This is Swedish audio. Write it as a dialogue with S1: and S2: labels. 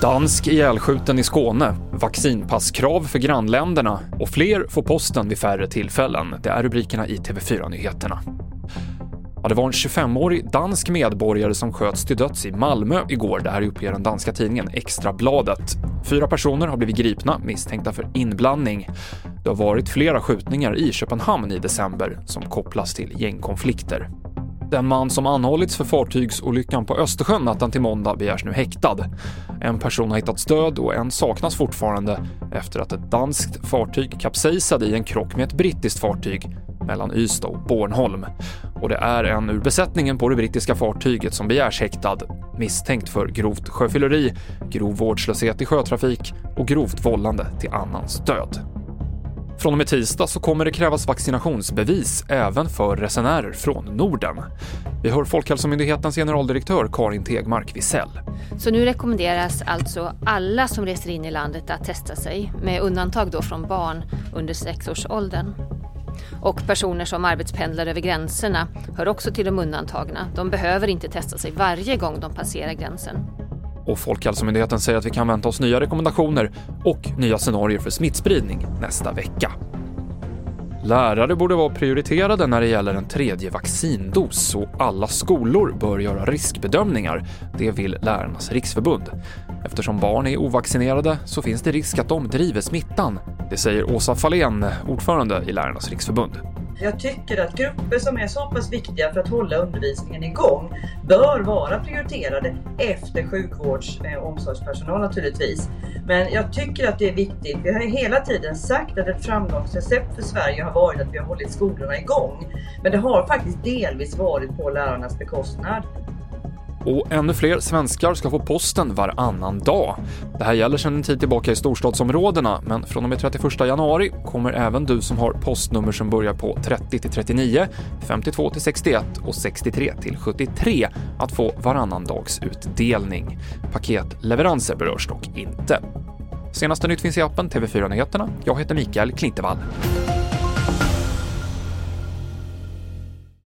S1: Dansk ihjälskjuten i Skåne, vaccinpasskrav för grannländerna och fler får posten vid färre tillfällen. Det är rubrikerna i TV4-nyheterna. Ja, det var en 25-årig dansk medborgare som sköts till döds i Malmö igår. Det här uppger den danska tidningen Extrabladet. Fyra personer har blivit gripna misstänkta för inblandning. Det har varit flera skjutningar i Köpenhamn i december som kopplas till gängkonflikter. Den man som anhållits för fartygsolyckan på Östersjön natten till måndag begärs nu häktad. En person har hittats död och en saknas fortfarande efter att ett danskt fartyg kapsejsade i en krock med ett brittiskt fartyg mellan Ystad och Bornholm. Och det är en ur besättningen på det brittiska fartyget som begärs häktad, misstänkt för grovt sjöfylleri, grov vårdslöshet i sjötrafik och grovt vållande till annans död. Från och med tisdag så kommer det krävas vaccinationsbevis även för resenärer från Norden. Vi hör Folkhälsomyndighetens generaldirektör Karin Tegmark Wisell.
S2: Så nu rekommenderas alltså alla som reser in i landet att testa sig, med undantag då från barn under sexårsåldern. Och personer som arbetspendlar över gränserna hör också till de undantagna. De behöver inte testa sig varje gång de passerar gränsen.
S1: Och Folkhälsomyndigheten säger att vi kan vänta oss nya rekommendationer och nya scenarier för smittspridning nästa vecka. Lärare borde vara prioriterade när det gäller en tredje vaccindos och alla skolor bör göra riskbedömningar. Det vill Lärarnas riksförbund. Eftersom barn är ovaccinerade så finns det risk att de driver smittan. Det säger Åsa Fahlén, ordförande i Lärarnas riksförbund.
S3: Jag tycker att grupper som är så pass viktiga för att hålla undervisningen igång bör vara prioriterade efter sjukvårds och omsorgspersonal naturligtvis. Men jag tycker att det är viktigt. Vi har hela tiden sagt att ett framgångsrecept för Sverige har varit att vi har hållit skolorna igång. Men det har faktiskt delvis varit på lärarnas bekostnad.
S1: Och ännu fler svenskar ska få posten varannan dag. Det här gäller sedan en tid tillbaka i storstadsområdena, men från och med 31 januari kommer även du som har postnummer som börjar på 30 till 39, 52 till 61 och 63 till 73 att få varannan dags utdelning. Paketleveranser berörs dock inte. Senaste nytt finns i appen TV4 Nyheterna. Jag heter Mikael Klintevall.